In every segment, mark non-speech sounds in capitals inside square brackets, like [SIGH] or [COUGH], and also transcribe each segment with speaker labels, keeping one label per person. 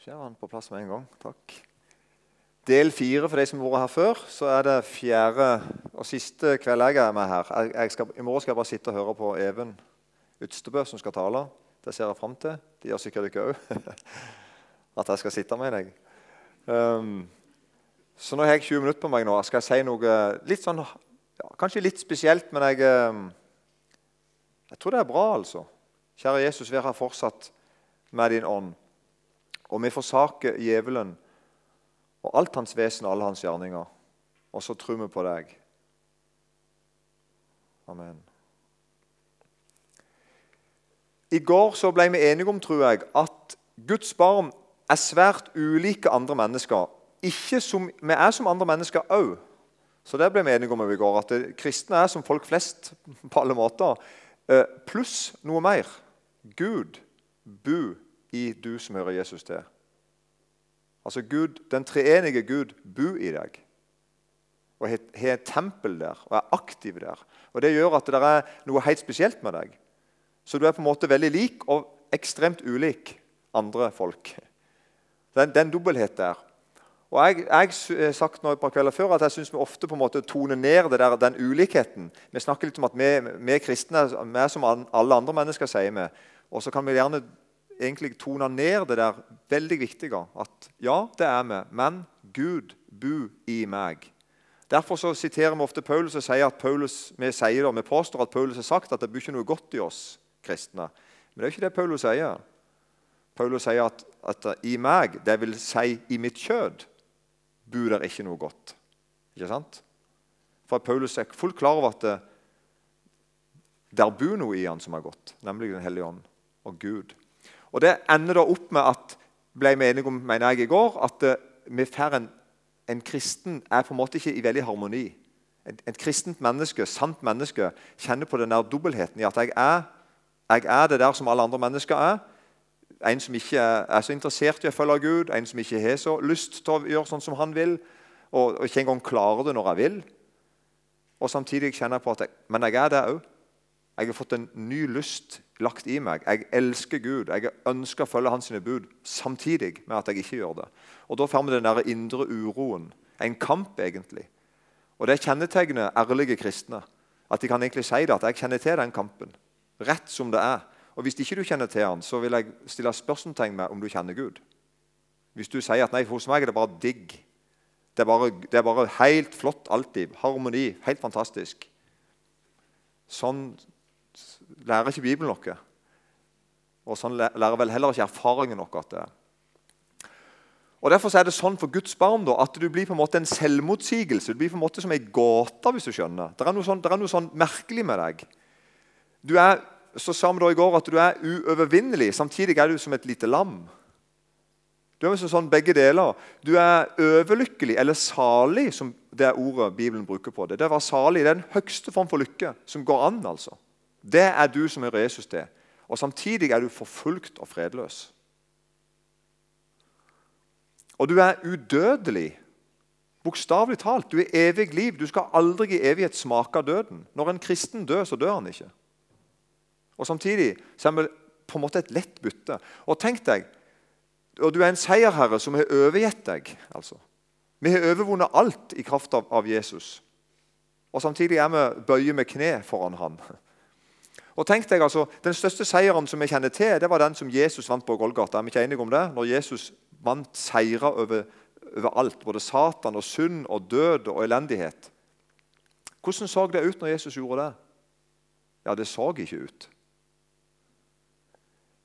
Speaker 1: Så er han på plass med en gang. Takk. Del fire for de som har vært her før. Så er det fjerde og siste kveld jeg er med her. Jeg skal, I morgen skal jeg bare sitte og høre på Even Utstebø som skal tale. Det ser jeg fram til. Det gjør sikkert dere òg. [LAUGHS] At jeg skal sitte med deg. Um, så nå har jeg 20 minutter på meg nå. Skal jeg si noe litt sånn, ja, kanskje litt spesielt, men jeg, um, jeg tror det er bra, altså. Kjære Jesus, vær her fortsatt med din ånd. Og vi forsaker djevelen og alt hans vesen og alle hans gjerninger. Og så tror vi på deg. Amen. I går så ble vi enige om, tror jeg, at Guds barn er svært ulike andre mennesker. Ikke som, vi er som andre mennesker òg. Så det ble vi enige om i går. At kristne er som folk flest på alle måter. Eh, pluss noe mer. Gud bu i du som hører Jesus til. Altså Gud, Den treenige Gud bor i deg og har et tempel der og er aktiv der. Og Det gjør at det er noe helt spesielt med deg. Så du er på en måte veldig lik og ekstremt ulik andre folk. Det er en dobbelthet der. Og Jeg har sagt nå et par kvelder før at jeg syns vi ofte på en måte toner ned der, den ulikheten. Vi snakker litt om at vi, vi kristne vi er som alle andre mennesker, sier vi. Og så kan vi gjerne egentlig tone ned det der veldig viktige. At ja, det er vi, men Gud bu i meg. Derfor så siterer vi ofte Paulus og sier at Paulus, vi, sier det, vi påstår at Paulus har sagt at det bor ikke noe godt i oss kristne. Men det er ikke det Paulus sier. Paulus sier at, at i meg, det vil si i mitt kjød, bor det ikke noe godt. Ikke sant? For Paulus er fullt klar over at det, der bor noe i han som er godt, nemlig Den hellige ånd og Gud. Og Det ender da opp med at ble vi enige om mener jeg i går, at uh, vi får en, en, kristen er på en måte ikke i veldig harmoni. Et kristent menneske, sant menneske kjenner på den der dobbeltheten i at jeg er, jeg er det der som alle andre mennesker er. En som ikke er, er så interessert i å følge Gud, en som ikke har så lyst til å gjøre sånn som han vil, og, og ikke engang klarer det når jeg vil. Og Samtidig kjenner jeg på at jeg, men jeg er det òg. Jeg har fått en ny lyst lagt i meg. Jeg elsker Gud. Jeg ønsker å følge hans bud samtidig med at jeg ikke gjør det. Og Da får vi den der indre uroen. En kamp, egentlig. Og Det kjennetegner ærlige kristne. At de kan egentlig si det, at jeg kjenner til den kampen. Rett som det er. Og Hvis ikke du kjenner til han, så vil jeg stille spørsmålstegn med om du kjenner Gud. Hvis du sier at nei, hos meg er det bare digg. Det er bare, det er bare helt flott alltid. Harmoni. Helt fantastisk. Sånn lærer ikke Bibelen noe. Og sånn lærer vel heller ikke erfaringen noe at det er. Og Derfor er det sånn for Guds barn da, at du blir på en måte en selvmotsigelse. Du blir på en måte som ei gåte, hvis du skjønner. Det er sånn, er noe sånn merkelig med deg. Du er, så sa vi da i går at du er uovervinnelig. Samtidig er du som et lite lam. Du er sånn begge deler. Du er overlykkelig, eller salig, som det ordet Bibelen bruker på det. Det å salig det er den høyeste form for lykke som går an. altså. Det er du som hører Jesus til. Og samtidig er du forfulgt og fredløs. Og du er udødelig. Bokstavelig talt. Du er evig liv. Du skal aldri i evighet smake av døden. Når en kristen dør, så dør han ikke. Og Samtidig så er vi på en måte et lett bytte. Og tenk deg, og Du er en seierherre som har overgitt deg. altså. Vi har overvunnet alt i kraft av, av Jesus. Og Samtidig er vi bøye med kne foran han. Og tenk deg altså, Den største seieren som vi kjenner til, det var den som Jesus vant på Golgata. Er vi ikke enige om det? Når Jesus vant seirer over, over alt, både Satan og synd og død og elendighet. Hvordan så det ut når Jesus gjorde det? Ja, det så ikke ut.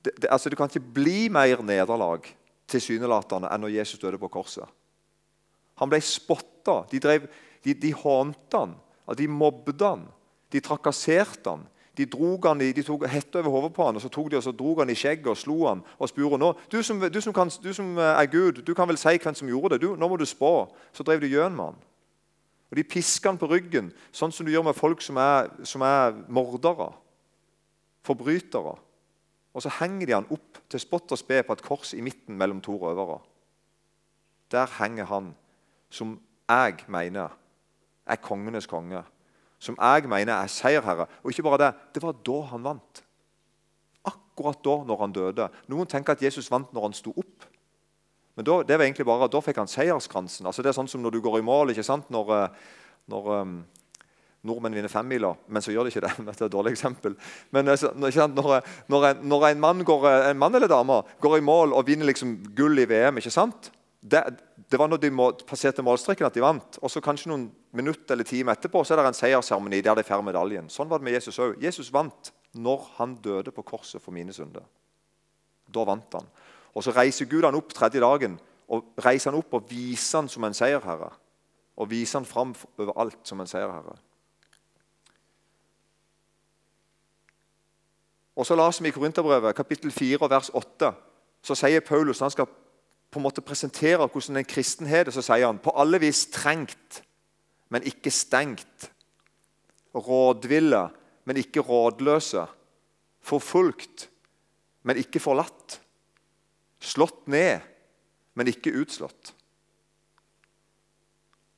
Speaker 1: Det, det, altså, det kan ikke bli mer nederlag tilsynelatende enn når Jesus døde på korset. Han ble spotta. De, drev, de, de hånte han. De mobbet han. De trakasserte han. De, han i, de tok hetta over hodet på han, og så tok de og så drog han i skjegget og slo han og spurte nå, du som, du, som kan, du som, er Gud, du kan vel si hvem som gjorde det? Du, nå må du spå. Så drev de gjøn med han. Og De piska han på ryggen, sånn som du gjør med folk som er, som er mordere. Forbrytere. Og så henger de han opp til spott og spe på et kors i midten mellom to røvere. Der henger han, som jeg mener er kongenes konge som jeg mener er seierherre. Og ikke bare det, det var da han vant. Akkurat da når han døde. Noen tenker at Jesus vant når han sto opp. Men da, det var egentlig bare, da fikk han seierskransen. Altså det er sånn som når du går i mål. ikke sant? Når, eh, når um, nordmenn vinner femmila, men så gjør de ikke det. [LAUGHS] Dette er et dårlig eksempel. Men altså, når, når, en, når en, mann går, en, mann eller dame går i mål og vinner liksom gull i VM ikke sant? Det, det var når de passerte målstreken at de vant. Og så kanskje noen minutter eller timer etterpå så er det en seiersseremoni der de får medaljen. Sånn var det med Jesus òg. Jesus vant når han døde på korset for mine synder. Da vant han. Og Så reiser Gud han opp tredje dagen og reiser han opp og viser han som en seierherre. Og viser han fram overalt som en seierherre. Og så leser vi i Korinterbrevet, kapittel 4, vers 8. Så sier Paulus han skal på en måte presenterer hvordan en kristen har det, så sier han på alle vis trengt, men ikke stengt. Rådville, men ikke rådløse. Forfulgt, men ikke forlatt. Slått ned, men ikke utslått.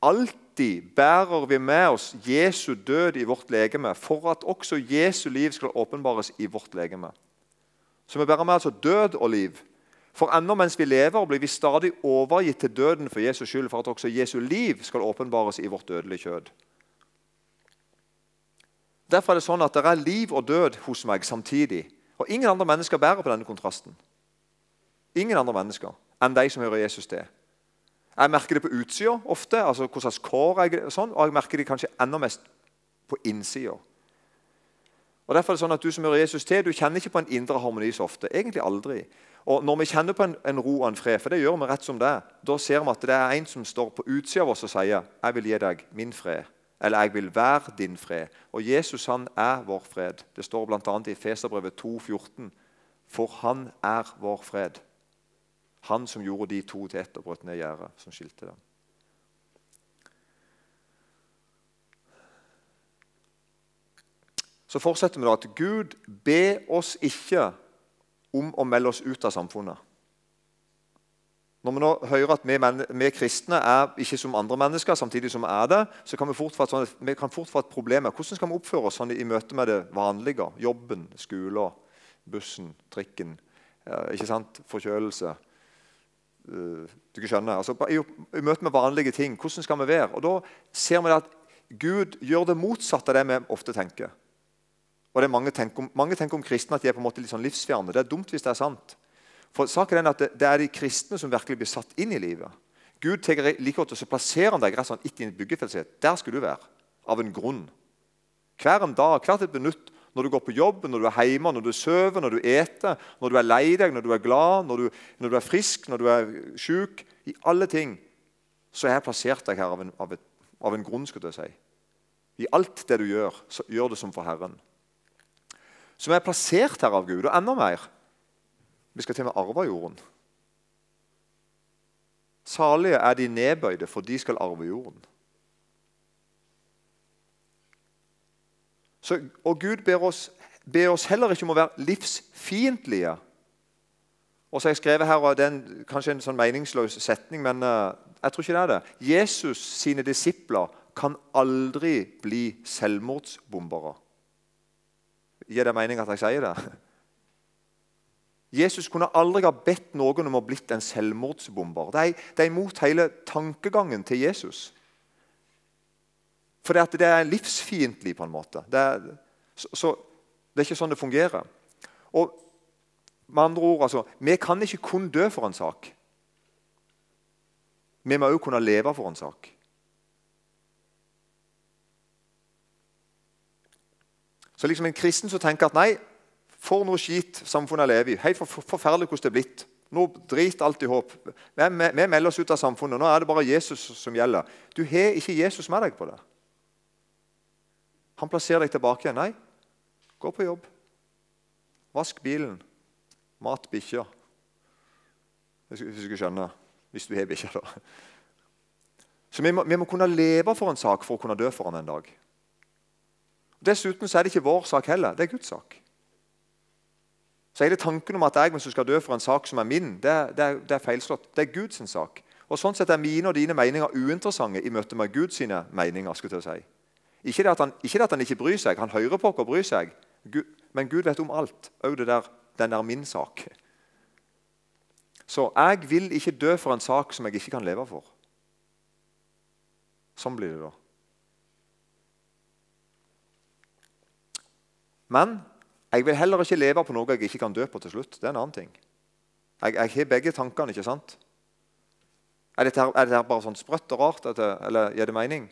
Speaker 1: Alltid bærer vi med oss Jesu død i vårt legeme for at også Jesu liv skal åpenbares i vårt legeme. Så vi bærer med altså død og liv. For ennå mens vi lever, blir vi stadig overgitt til døden for Jesus skyld, for at også Jesu liv skal åpenbares i vårt dødelige kjød. Derfor er det sånn at det er liv og død hos meg samtidig. Og ingen andre mennesker bærer på denne kontrasten. Ingen andre mennesker enn de som hører Jesus til. Jeg merker det på utsida ofte, altså hvordan kår jeg, sånn, og jeg merker det kanskje enda mest på innsida. Og Derfor er det sånn at Du som hører Jesus til, du kjenner ikke på en indre harmoni så ofte. Egentlig aldri. Og Når vi kjenner på en, en ro og en fred, for det gjør vi rett som det, da ser vi at det er en som står på utsida av oss og sier 'Jeg vil gi deg min fred', eller 'Jeg vil være din fred'. Og Jesus han er vår fred. Det står bl.a. i Feserbrevet 2,14. For han er vår fred. Han som gjorde de to til ett og brøt ned gjerdet som skilte dem. Så fortsetter vi da at Gud be oss ikke om å melde oss ut av samfunnet. Når vi nå hører at vi, vi, kristne er ikke som andre mennesker, samtidig som vi er det, så kan vi fort få et, vi kan fort få et problem hvordan skal vi oppføre oss sånn i møte med det vanlige. Jobben, skolen, bussen, trikken, ikke sant? forkjølelse. Du du skjønner, altså, i, I møte med vanlige ting, hvordan skal vi være? Og Da ser vi at Gud gjør det motsatte av det vi ofte tenker. Og det Mange tenker, om, mange tenker om kristne at de er på en måte litt sånn livsfjerne. Det er dumt hvis det er sant. For saken er at det, det er de kristne som virkelig blir satt inn i livet. Gud tar like godt, og så plasserer han deg rett sånn etter et byggefelt. Der skal du være. Av en grunn. Hver en dag, hvert et minutt, når du går på jobb, når du er hjemme, når du sover, når du eter, når du er lei deg, når du er glad, når du, når du er frisk, når du er syk I alle ting så har jeg plassert deg her av en, av et, av en grunn. skulle jeg si. I alt det du gjør, så gjør det som for Herren som er plassert her av Gud, og enda mer Vi skal til og med arve jorden. Salige er de nedbøyde, for de skal arve jorden. Så, og Gud ber oss, ber oss, heller ikke om å være livsfiendtlige. Og så har jeg skrevet her, og Det er kanskje en sånn meningsløs setning, men uh, jeg tror ikke det er det. Jesus sine disipler kan aldri bli selvmordsbombere. Gir det mening at jeg sier det? Jesus kunne aldri ha bedt noen om å blitt en selvmordsbomber. Det er, det er imot hele tankegangen til Jesus. For det, det er livsfiendtlig, på en måte. Det er, så, så, det er ikke sånn det fungerer. Og med andre ord, altså, Vi kan ikke kun dø for en sak. Vi må òg kunne leve for en sak. Så liksom en kristen som tenker at nei, for noe skit samfunnet lever i. Helt for, forferdelig hvordan det er blitt. Nå drit alt i håp. Vi, vi, vi, melder oss ut av samfunnet. Nå er det bare Jesus som gjelder. Du har ikke Jesus med deg på det. Han plasserer deg tilbake igjen. Nei, gå på jobb. Vask bilen. Mat bikkja. Hvis du ikke skjønner. Hvis du har bikkja, da. Så vi må, vi må kunne leve for en sak for å kunne dø for den en dag. Dessuten så er det ikke vår sak heller. Det er Guds sak. Så hele tanken om at jeg hvis du skal dø for en sak som er min, det, det, er, det er feilslått. Det er Guds sak. Og Sånn sett er mine og dine meninger uinteressante i møte med Guds meninger. skulle jeg si. Ikke det, han, ikke det, at han, ikke bryr seg. Han hører på oss og bryr seg. Men Gud vet om alt. Òg den der min sak. Så jeg vil ikke dø for en sak som jeg ikke kan leve for. Sånn blir det da. Men jeg vil heller ikke leve på noe jeg ikke kan dø på til slutt. Det er en annen ting. Jeg, jeg har begge tankene, ikke sant? Er dette, er dette bare sånn sprøtt og rart, dette, eller gir det mening?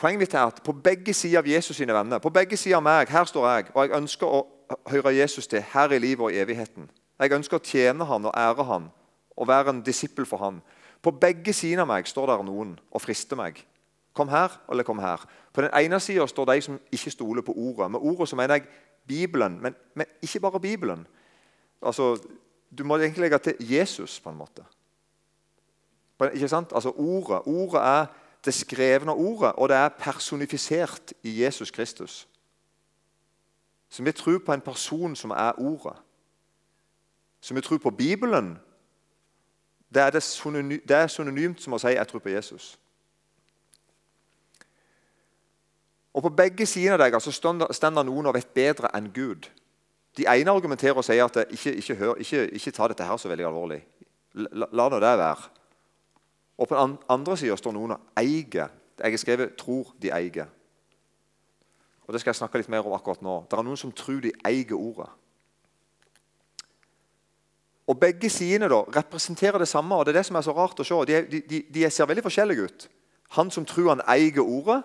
Speaker 1: Poenget mitt er at på begge sider av Jesus sine venner, på begge sider av meg, her står jeg, og jeg ønsker å høre Jesus til her i livet og i evigheten. Jeg ønsker å tjene han og ære han og være en disippel for han. På begge sider av meg står det noen og frister meg. Kom her eller kom her. På den ene sida står de som ikke stoler på ordet. Med ordet så mener jeg Bibelen, men, men ikke bare Bibelen. Altså, Du må egentlig legge til Jesus, på en måte. Ikke sant? Altså Ordet Ordet er det skrevne ordet, og det er personifisert i Jesus Kristus. Så vi tror på en person som er ordet. Så vi tror på Bibelen. Det er, det, synonymt, det er synonymt som å si 'jeg tror på Jesus'. Og På begge sider av deres altså, står noen og vet bedre enn Gud. De ene argumenterer og sier at ikke, ikke, hør, ikke, ikke ta dette her så veldig alvorlig. La, la nå det være. Og På den andre sida står noen og eier. Jeg har skrevet 'tror de eier'. Og Det skal jeg snakke litt mer om akkurat nå. Det er noen som tror de eier ordet. Og Begge sidene da representerer det samme, og det er det som er så rart å se. De, de, de ser veldig forskjellige ut. Han som tror han eier ordet,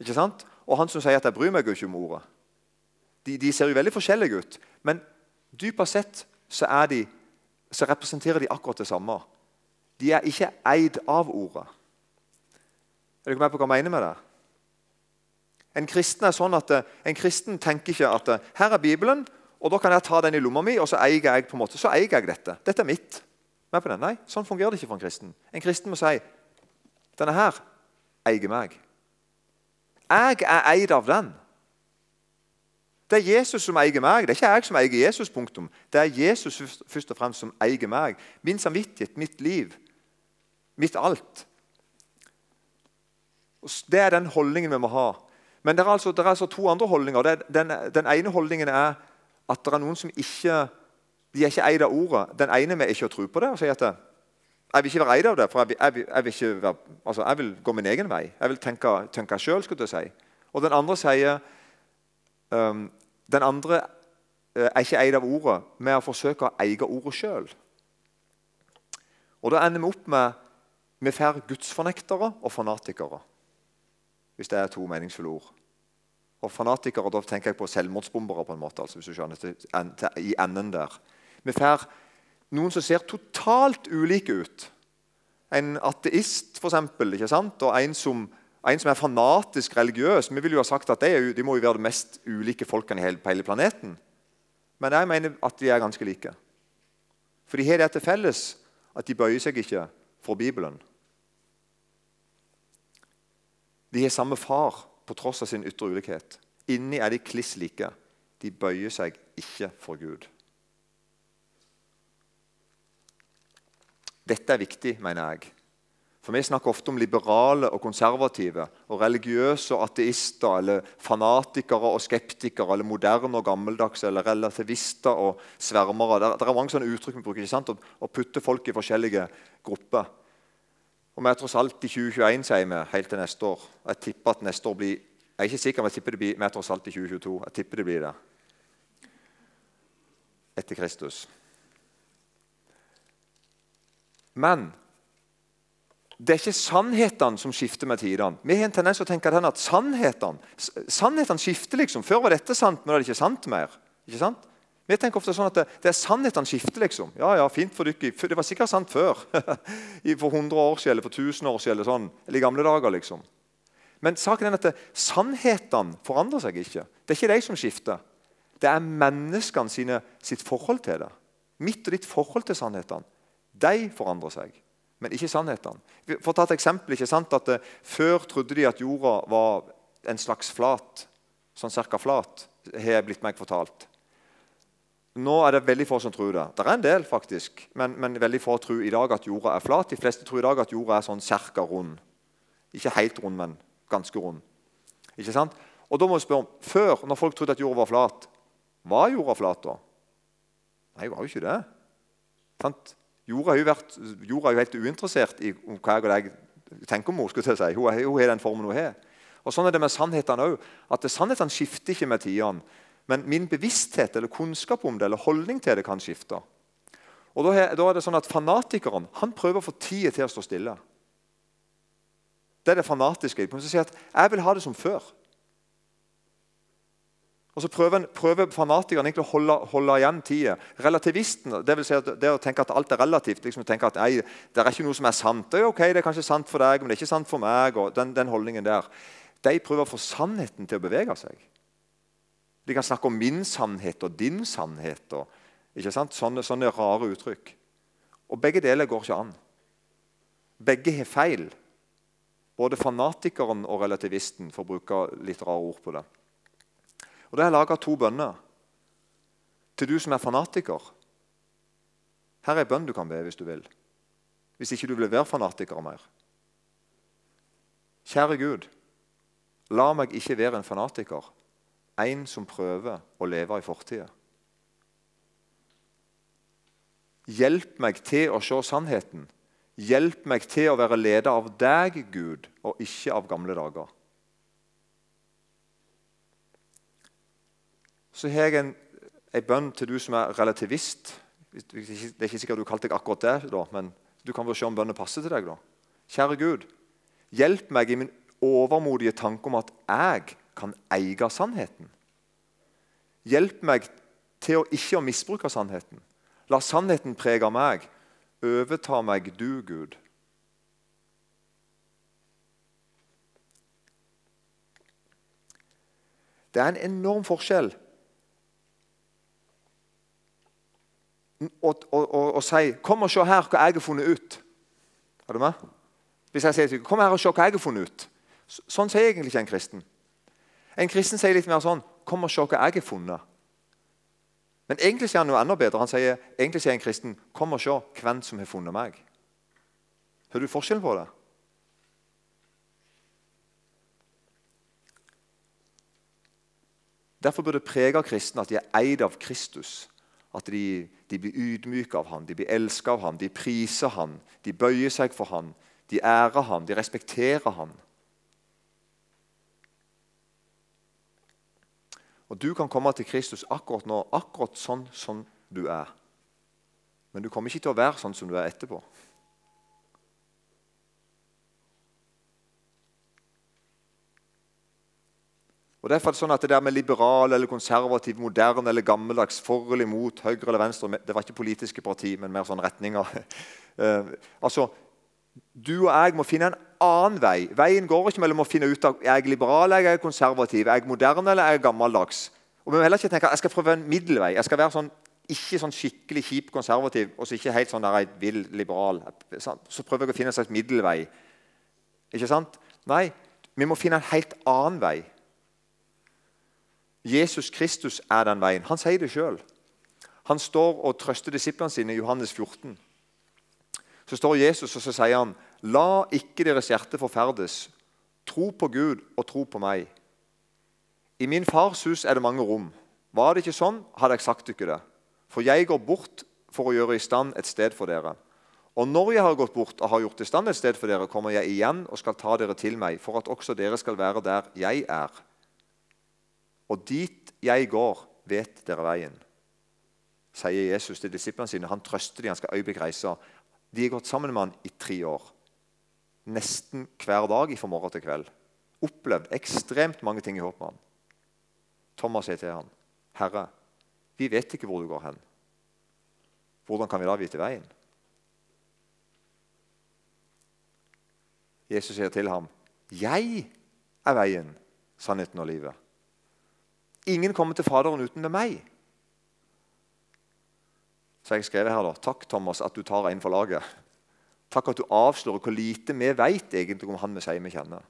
Speaker 1: ikke sant? og han som sier at 'jeg bryr meg ikke om ordet'. De, de ser jo veldig forskjellige ut, men dypest sett så, de, så representerer de akkurat det samme. De er ikke eid av ordet. Er dere med på hva jeg mener med det? En kristen er sånn at en kristen tenker ikke at her er Bibelen, og da kan jeg ta den i lomma mi, og så eier jeg på en måte, så eier jeg dette. Dette er mitt. Med på den? Nei, sånn fungerer det ikke for en kristen. En kristen må si denne her eier meg. Jeg er eid av den. Det er Jesus som eier meg. Det er ikke jeg som eier Jesus. punktum. Det er Jesus først og fremst som eier meg. Min samvittighet, mitt liv, mitt alt. Det er den holdningen vi må ha. Men det er altså, det er altså to andre holdninger. Den, den, ene holdningen er at det er noen som ikke de er ikke eid av ordet. Den ene med ikke å tro på det og sier at jeg vil ikke være eid av det, for jeg, jeg, jeg, vil, være, altså, jeg vil, gå min egen vei. Jeg vil tenke, tenke sjøl. Si. Og den andre sier um, Den andre uh, er ikke eid av ordet, men å forsøke å eie ordet sjøl. Og da ender vi opp med vi får gudsfornektere og fanatikere. Hvis det er to meningsfulle ord. Og fanatikere, Da tenker jeg på selvmordsbombere, på en måte, altså, hvis du skjønner, til, til, i enden der. Vi får noen som ser totalt ulike ut. En ateist, for eksempel, ikke sant? og en som, en som, er fanatisk religiøs. Vi vil jo ha sagt at de, de må jo være de mest ulike folkene på hele planeten. Men jeg mener at de er ganske like. For de har det til felles at de bøyer seg ikke for Bibelen. De har samme far på tross av sin ytre ulikhet. Inni er de kliss like. De bøyer seg ikke for Gud. Dette er viktig, mener jeg. For Vi snakker ofte om liberale og konservative, og religiøse og ateister, eller fanatikere og skeptikere, eller moderne og gammeldagse, eller relativister og svermere. Det, er mange sånne uttrykk vi bruker. ikke sant? Å putte folk i forskjellige grupper. Og vi er tross alt i 2021, sier vi, helt til neste år. Jeg tipper at neste år blir Jeg er ikke sikker, men jeg tipper det blir vi er tross alt i 2022. Jeg tipper det blir det. Etter Kristus. Men det er ikke sannhetene som skifter med tidene. Vi har en tendens til å tenke at sannhetene, sannhetene skifter. liksom. Før var dette sant, men nå er det ikke sant mer. Ikke sant? Vi tenker ofte sånn at det, det er sannhetene skifter. liksom. Ja, ja, fint for dere. Det var sikkert sant før. [LAUGHS] for 100 år siden, eller for 1000 år siden, eller sånn, eller i gamle dager. liksom. Men saken er at det, sannhetene forandrer seg ikke. Det er ikke de som skifter. Det er menneskene sine, sitt forhold til det. Mitt og ditt forhold til sannhetene. De forandrer seg, men ikke sannhetene. For å ta et eksempel, ikke sant, at uh, Før trodde de at jorda var en slags flat. Sånn cirka flat, har jeg blitt meg fortalt. Nå er det veldig få som tror det. Det er en del, faktisk, men, men veldig få tror i dag at jorda er flat. De fleste tror i dag at jorda er sånn cirka rund. Ikke helt rund, men ganske rund. Ikke sant? Og da må vi spørre om, Før, når folk trodde at jorda var flat, Var jorda flat da? Nei, det var jo ikke det. Sant? Jorda er jo, vært, jorda er jo helt uinteressert i hva jeg og deg tenker om henne. Si. Hun, hun er den formen hun har. Og Sånn er det med sannhetene òg. Sannhetene skifter ikke med tidene. Men min bevissthet eller kunnskap om det eller holdning til det kan skifte. Og Da er, da er det sånn at Fanatikeren han prøver å få tida til å stå stille. Det er det fanatiske. Han sier at 'jeg vil ha det som før'. Og så prøver, prøver fanatikeren egentlig å holde, holde igjen tida. Relativisten, vil si at det å tenke at alt er relativt liksom tenke at nei, Det er ikke noe som er sant. Det er ok, det er kanskje sant for deg, men det er ikke sant for meg. og den, den holdningen der. De prøver å få sannheten til å bevege seg. De kan snakke om min sannhet og din sannhet. og ikke sant? Sånne, sånne rare uttrykk. Og Begge deler går ikke an. Begge har feil. Både fanatikeren og relativisten, for å bruke litt rare ord på det. Og Da har jeg laga to bønner til du som er fanatiker. Her er en bønn du kan be hvis du vil. Hvis ikke du vil være fanatiker mer. Kjære Gud, la meg ikke være en fanatiker, en som prøver å leve i fortida. Hjelp meg til å se sannheten. Hjelp meg til å være leder av deg, Gud, og ikke av gamle dager. Så har jeg en, en bønn til du som er relativist. Det er ikke sikkert du kalte deg akkurat det, da, men du kan vel se om bønnen passer til deg. da. Kjære Gud, hjelp meg i min overmodige tanke om at jeg kan eie sannheten. Hjelp meg til å ikke å misbruke sannheten. La sannheten prege meg. Overta meg, du, Gud. Det er en enorm forskjell å, og, og, og si 'Kom og se her hva jeg har funnet ut'. Er du med? Hvis jeg sier til deg 'Kom her og se hva jeg har funnet ut'. Sånn sier egentlig ikke en kristen. En kristen sier litt mer sånn 'Kom og se hva jeg har funnet'. Men egentlig sier han noe enda bedre. Han sier, egentlig sier en kristen 'Kom og se hvem som har funnet meg'. Hører du forskjellen på det? Derfor burde det prege kristne at de er eid av Kristus. At de, de blir ydmyke av ham, de blir elsket av ham, de priser ham, de bøyer seg for ham, de ærer ham, de respekterer ham. Og Du kan komme til Kristus akkurat nå, akkurat sånn som du er. Men du kommer ikke til å være sånn som du er etterpå. Og derfor er Det sånn at det der med liberal eller konservativ, moderne eller gammeldags, for eller imot, høyre eller venstre Det var ikke politiske parti, men mer sånn retninger. Uh, [LAUGHS] altså, Du og jeg må finne en annen vei. Veien går ikke mellom å finne ut av er jeg liberal er jeg konservativ, er jeg moderne eller er jeg gammeldags. Og Vi må heller ikke tenke at jeg skal prøve en middelvei. Jeg skal være sånn, ikke sånn skikkelig kjip konservativ og så ikke helt sånn der jeg vil liberal. Så prøver jeg å finne en slags middelvei. Ikke sant? Nei, vi må finne en helt annen vei. Jesus Kristus er den veien. Han sier det sjøl. Han står og trøster disiplene sine i Johannes 14. Så står Jesus og så sier han, La ikke deres hjerte forferdes. Tro på Gud og tro på meg. I min fars hus er det mange rom. Var det ikke sånn, hadde jeg sagt dere det. For jeg går bort for å gjøre i stand et sted for dere. Og når jeg har gått bort og har gjort i stand et sted for dere, kommer jeg igjen og skal ta dere til meg, for at også dere skal være der jeg er. Og dit jeg går, vet dere veien, sier Jesus til disiplene sine. Han trøster dem, han skal øyeblikk reise. De har gått sammen med han i tre år nesten hver dag fra morgen til kveld. Opplevd ekstremt mange ting i håp med ham. Thomas sier til ham, 'Herre, vi vet ikke hvor du går hen.' Hvordan kan vi da vite veien? Jesus sier til ham, 'Jeg er veien, sannheten og livet.' Ingen kommer til Faderen uten med meg. Så jeg skrev her da, Takk, Thomas, at du tar en for laget. Takk at du avslører hvor lite vi vet egentlig om han vi sier vi kjenner.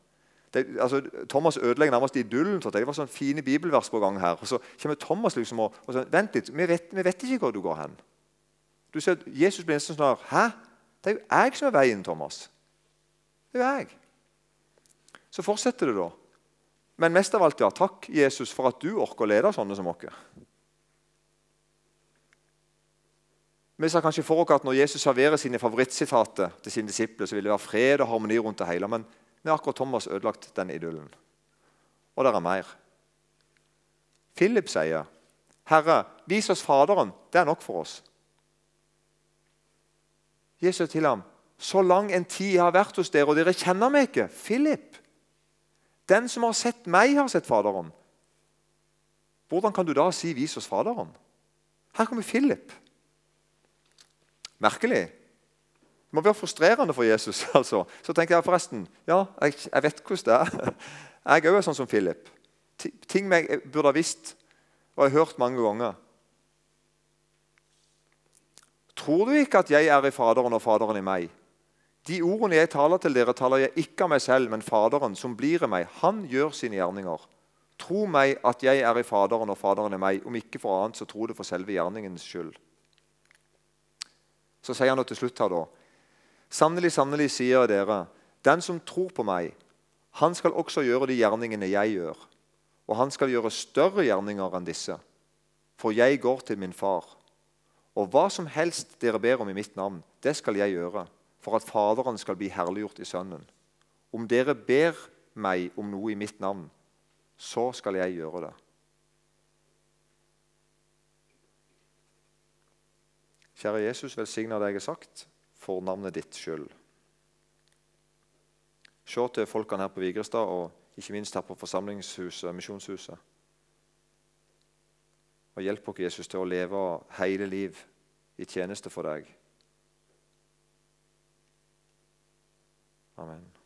Speaker 1: Det, altså, Thomas ødelegger nærmest idyllen. Det var sånn fine bibelvers på gang her. Og så kommer Thomas liksom og, og så, Vent litt, vi vet, vi vet, ikke hvor du går hen. Du ser at Jesus blir nesten sånn Hæ? Det er jo jeg som er veien, Thomas. Det er jo jeg. Så fortsetter det, da. Men mest av alt, ja, takk, Jesus, for at du orker å lede sånne som oss. Vi ser kanskje for oss at når Jesus serverer sine favorittsitater til sine disipler, så vil det være fred og harmoni rundt det hele, men vi har akkurat Thomas ødelagt den idyllen. Og det er mer. Philip sier, 'Herre, vis oss Faderen. Det er nok for oss.' Jesus til ham, 'Så lang en tid jeg har vært hos dere, og dere kjenner meg ikke.' Philip den som har sett meg, har sett Faderen. Hvordan kan du da si 'vis oss Faderen'? Her kommer Philip. Merkelig. Det må være frustrerende for Jesus. [LAUGHS] altså. Så tenker jeg forresten ja, jeg, jeg vet hvordan det er. [LAUGHS] Jeg òg er sånn som Philip. Ting jeg burde ha visst og jeg har hørt mange ganger. Tror du ikke at jeg er i Faderen og Faderen i meg? De ordene jeg taler til dere, taler jeg ikke av meg selv, men Faderen som blir i meg. Han gjør sine gjerninger. Tro meg at jeg er i Faderen og Faderen i meg. Om ikke for annet, så tro det for selve gjerningens skyld. Så sier han til slutt her da. Sannelig, sannelig, sier jeg dere, den som tror på meg, han skal også gjøre de gjerningene jeg gjør. Og han skal gjøre større gjerninger enn disse. For jeg går til min far. Og hva som helst dere ber om i mitt navn, det skal jeg gjøre, for at Faderen skal bli herliggjort i Sønnen. Om dere ber meg om noe i mitt navn, så skal jeg gjøre det. Kjære Jesus, velsigna det jeg har sagt, for navnet ditt skyld. Se til folkene her på Vigrestad og ikke minst her på forsamlingshuset, misjonshuset. Og hjelp oss, Jesus, til å leve hele liv i tjeneste for deg. Amen.